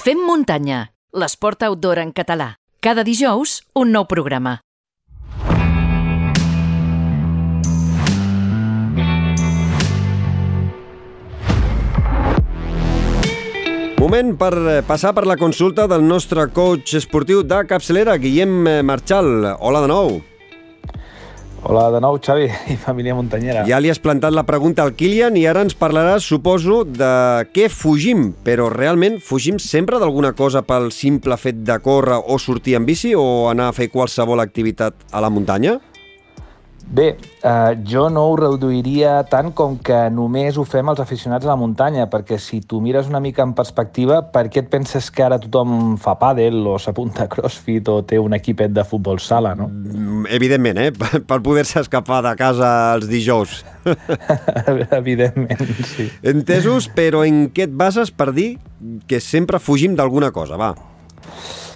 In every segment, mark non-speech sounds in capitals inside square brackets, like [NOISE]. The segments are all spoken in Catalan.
Fem muntanya, l'esport outdoor en català. Cada dijous, un nou programa. Moment per eh, passar per la consulta del nostre coach esportiu de capçalera, Guillem eh, Marchal. Hola de nou. Hola de nou, Xavi [LAUGHS] i família muntanyera. Ja li has plantat la pregunta al Kilian i ara ens parlaràs, suposo, de què fugim. Però realment fugim sempre d'alguna cosa pel simple fet de córrer o sortir en bici o anar a fer qualsevol activitat a la muntanya? Bé, eh, jo no ho reduiria tant com que només ho fem els aficionats a la muntanya, perquè si tu mires una mica en perspectiva, per què et penses que ara tothom fa pàdel o s'apunta a crossfit o té un equipet de futbol sala, no? Mm, Evidentment, eh? [LAUGHS] Per poder-se escapar de casa els dijous. [LAUGHS] Evidentment, sí. Entesos, però en què et bases per dir que sempre fugim d'alguna cosa, va?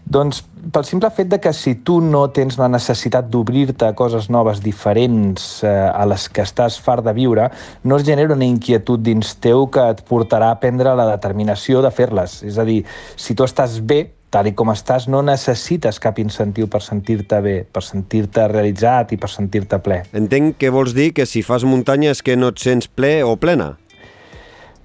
Doncs pel simple fet de que si tu no tens la necessitat d'obrir-te a coses noves diferents eh, a les que estàs fart de viure, no es genera una inquietud dins teu que et portarà a prendre la determinació de fer-les. És a dir, si tu estàs bé, tal com estàs, no necessites cap incentiu per sentir-te bé, per sentir-te realitzat i per sentir-te ple. Entenc que vols dir que si fas muntanya és que no et sents ple o plena.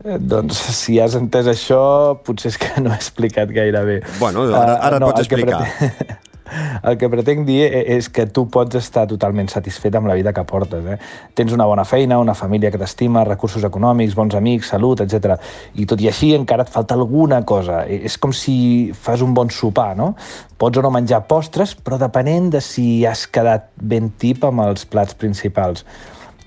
Eh, doncs [LAUGHS] si has entès això, potser és que no he explicat gaire bé. Bueno, ara, ara uh, no, pots explicar. Que pretenc, [LAUGHS] el que pretenc dir e, és que tu pots estar totalment satisfet amb la vida que portes. Eh? Tens una bona feina, una família que t'estima, recursos econòmics, bons amics, salut, etc. I tot i així encara et falta alguna cosa. E, és com si fas un bon sopar, no? Pots o no menjar postres, però depenent de si has quedat ben tip amb els plats principals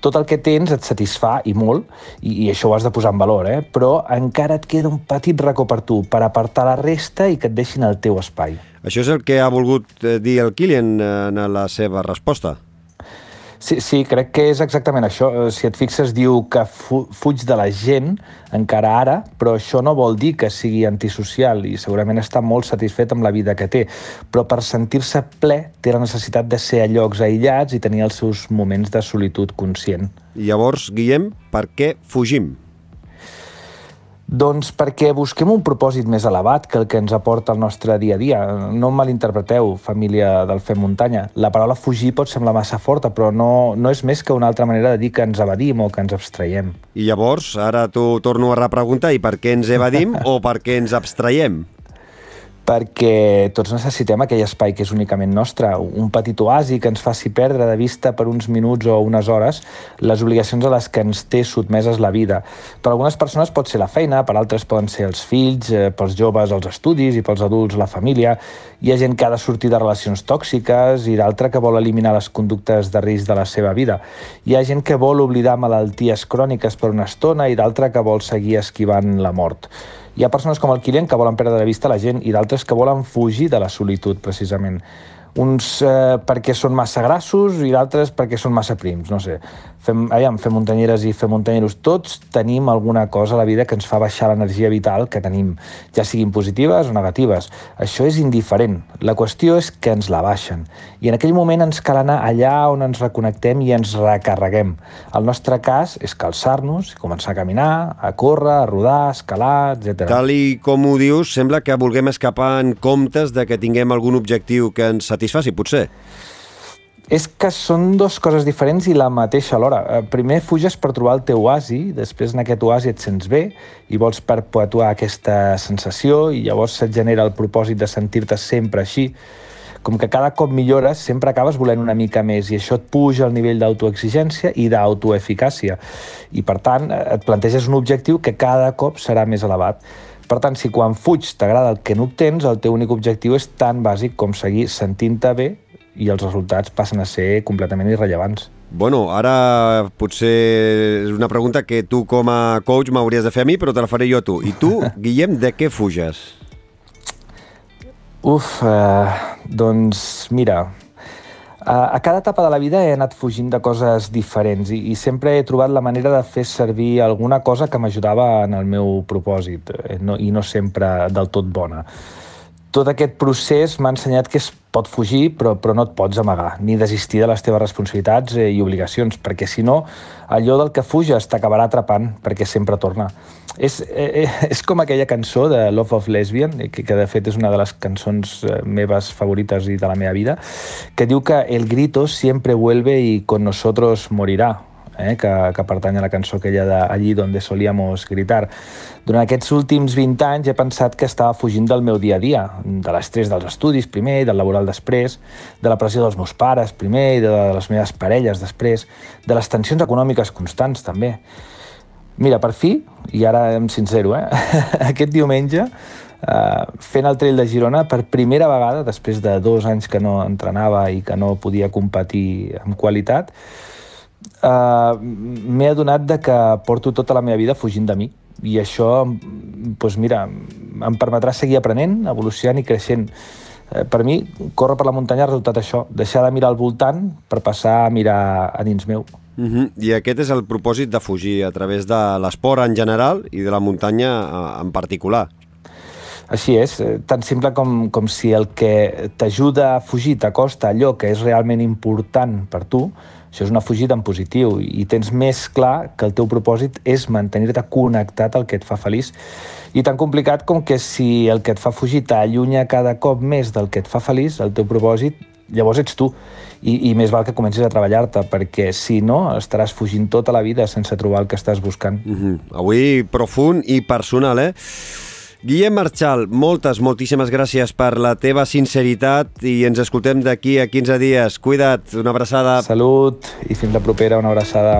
tot el que tens et satisfà i molt, i, i això ho has de posar en valor, eh? però encara et queda un petit racó per tu, per apartar la resta i que et deixin el teu espai. Això és el que ha volgut eh, dir el Kilian eh, en la seva resposta. Sí, sí, crec que és exactament això. Eh, si et fixes, diu que fu fuig de la gent, encara ara, però això no vol dir que sigui antisocial i segurament està molt satisfet amb la vida que té. Però per sentir-se ple té la necessitat de ser a llocs aïllats i tenir els seus moments de solitud conscient. Llavors, Guillem, per què fugim? Doncs perquè busquem un propòsit més elevat que el que ens aporta el nostre dia a dia. No em malinterpreteu, família del Fem Muntanya. La paraula fugir pot semblar massa forta, però no, no és més que una altra manera de dir que ens evadim o que ens abstraiem. I llavors, ara t'ho torno a repreguntar, i per què ens evadim [LAUGHS] o per què ens abstraiem? Perquè tots necessitem aquell espai que és únicament nostre, un petit oasi que ens faci perdre de vista per uns minuts o unes hores les obligacions a les que ens té sotmeses la vida. Per algunes persones pot ser la feina, per altres poden ser els fills, eh, pels joves els estudis i pels adults la família. Hi ha gent que ha de sortir de relacions tòxiques i d'altra que vol eliminar les conductes de risc de la seva vida. Hi ha gent que vol oblidar malalties cròniques per una estona i d'altra que vol seguir esquivant la mort. Hi ha persones com el Kilian que volen perdre de vista la gent i d'altres que volen fugir de la solitud, precisament. Uns eh, perquè són massa grassos i d'altres perquè són massa prims, no sé fem, aviam, fem muntanyeres i fem muntanyeros, tots tenim alguna cosa a la vida que ens fa baixar l'energia vital que tenim, ja siguin positives o negatives. Això és indiferent. La qüestió és que ens la baixen. I en aquell moment ens cal anar allà on ens reconnectem i ens recarreguem. El nostre cas és calçar-nos, començar a caminar, a córrer, a rodar, a escalar, etc. Tal i com ho dius, sembla que vulguem escapar en comptes de que tinguem algun objectiu que ens satisfaci, potser. És que són dues coses diferents i la mateixa alhora. Eh, primer fuges per trobar el teu oasi, després en aquest oasi et sents bé i vols perpetuar aquesta sensació i llavors se't genera el propòsit de sentir-te sempre així. Com que cada cop millores, sempre acabes volent una mica més i això et puja el nivell d'autoexigència i d'autoeficàcia. I per tant, eh, et planteges un objectiu que cada cop serà més elevat. Per tant, si quan fuig t'agrada el que no obtens, el teu únic objectiu és tan bàsic com seguir sentint-te bé i els resultats passen a ser completament irrellevants. Bueno, ara potser és una pregunta que tu com a coach m'hauries de fer a mi, però te la faré jo a tu. I tu, [LAUGHS] Guillem, de què fuges? Uf, eh, doncs mira, a cada etapa de la vida he anat fugint de coses diferents i, sempre he trobat la manera de fer servir alguna cosa que m'ajudava en el meu propòsit eh, no, i no sempre del tot bona tot aquest procés m'ha ensenyat que es pot fugir, però, però no et pots amagar, ni desistir de les teves responsabilitats eh, i obligacions, perquè si no, allò del que fuges t'acabarà atrapant, perquè sempre torna. És, eh, [LAUGHS] és com aquella cançó de Love of Lesbian, que, que de fet és una de les cançons eh, meves favorites i de la meva vida, que diu que el grito siempre vuelve y con nosotros morirà, eh, que, que pertany a la cançó aquella de Allí solíamos gritar. Durant aquests últims 20 anys he pensat que estava fugint del meu dia a dia, de l'estrès dels estudis primer i del laboral després, de la pressió dels meus pares primer i de les meves parelles després, de les tensions econòmiques constants també. Mira, per fi, i ara em sincero, eh? [LAUGHS] aquest diumenge, eh, fent el trail de Girona, per primera vegada, després de dos anys que no entrenava i que no podia competir amb qualitat, eh, m'he adonat de que porto tota la meva vida fugint de mi. I això, doncs mira, em permetrà seguir aprenent, evolucionant i creixent. Eh, per mi, córrer per la muntanya ha resultat això, deixar de mirar al voltant per passar a mirar a dins meu. Uh -huh. I aquest és el propòsit de fugir a través de l'esport en general i de la muntanya eh, en particular. Així és, eh, tan simple com, com si el que t'ajuda a fugir t'acosta allò que és realment important per tu, això és una fugida en positiu i tens més clar que el teu propòsit és mantenir-te connectat al que et fa feliç. I tan complicat com que si el que et fa fugir t'allunya cada cop més del que et fa feliç, el teu propòsit, llavors ets tu i, i més val que comencis a treballar-te, perquè si no estaràs fugint tota la vida sense trobar el que estàs buscant. Mm -hmm. Avui profund i personal, eh? Guillem Marchal, moltes, moltíssimes gràcies per la teva sinceritat i ens escoltem d'aquí a 15 dies. Cuida't, una abraçada. Salut i fins la propera, una abraçada.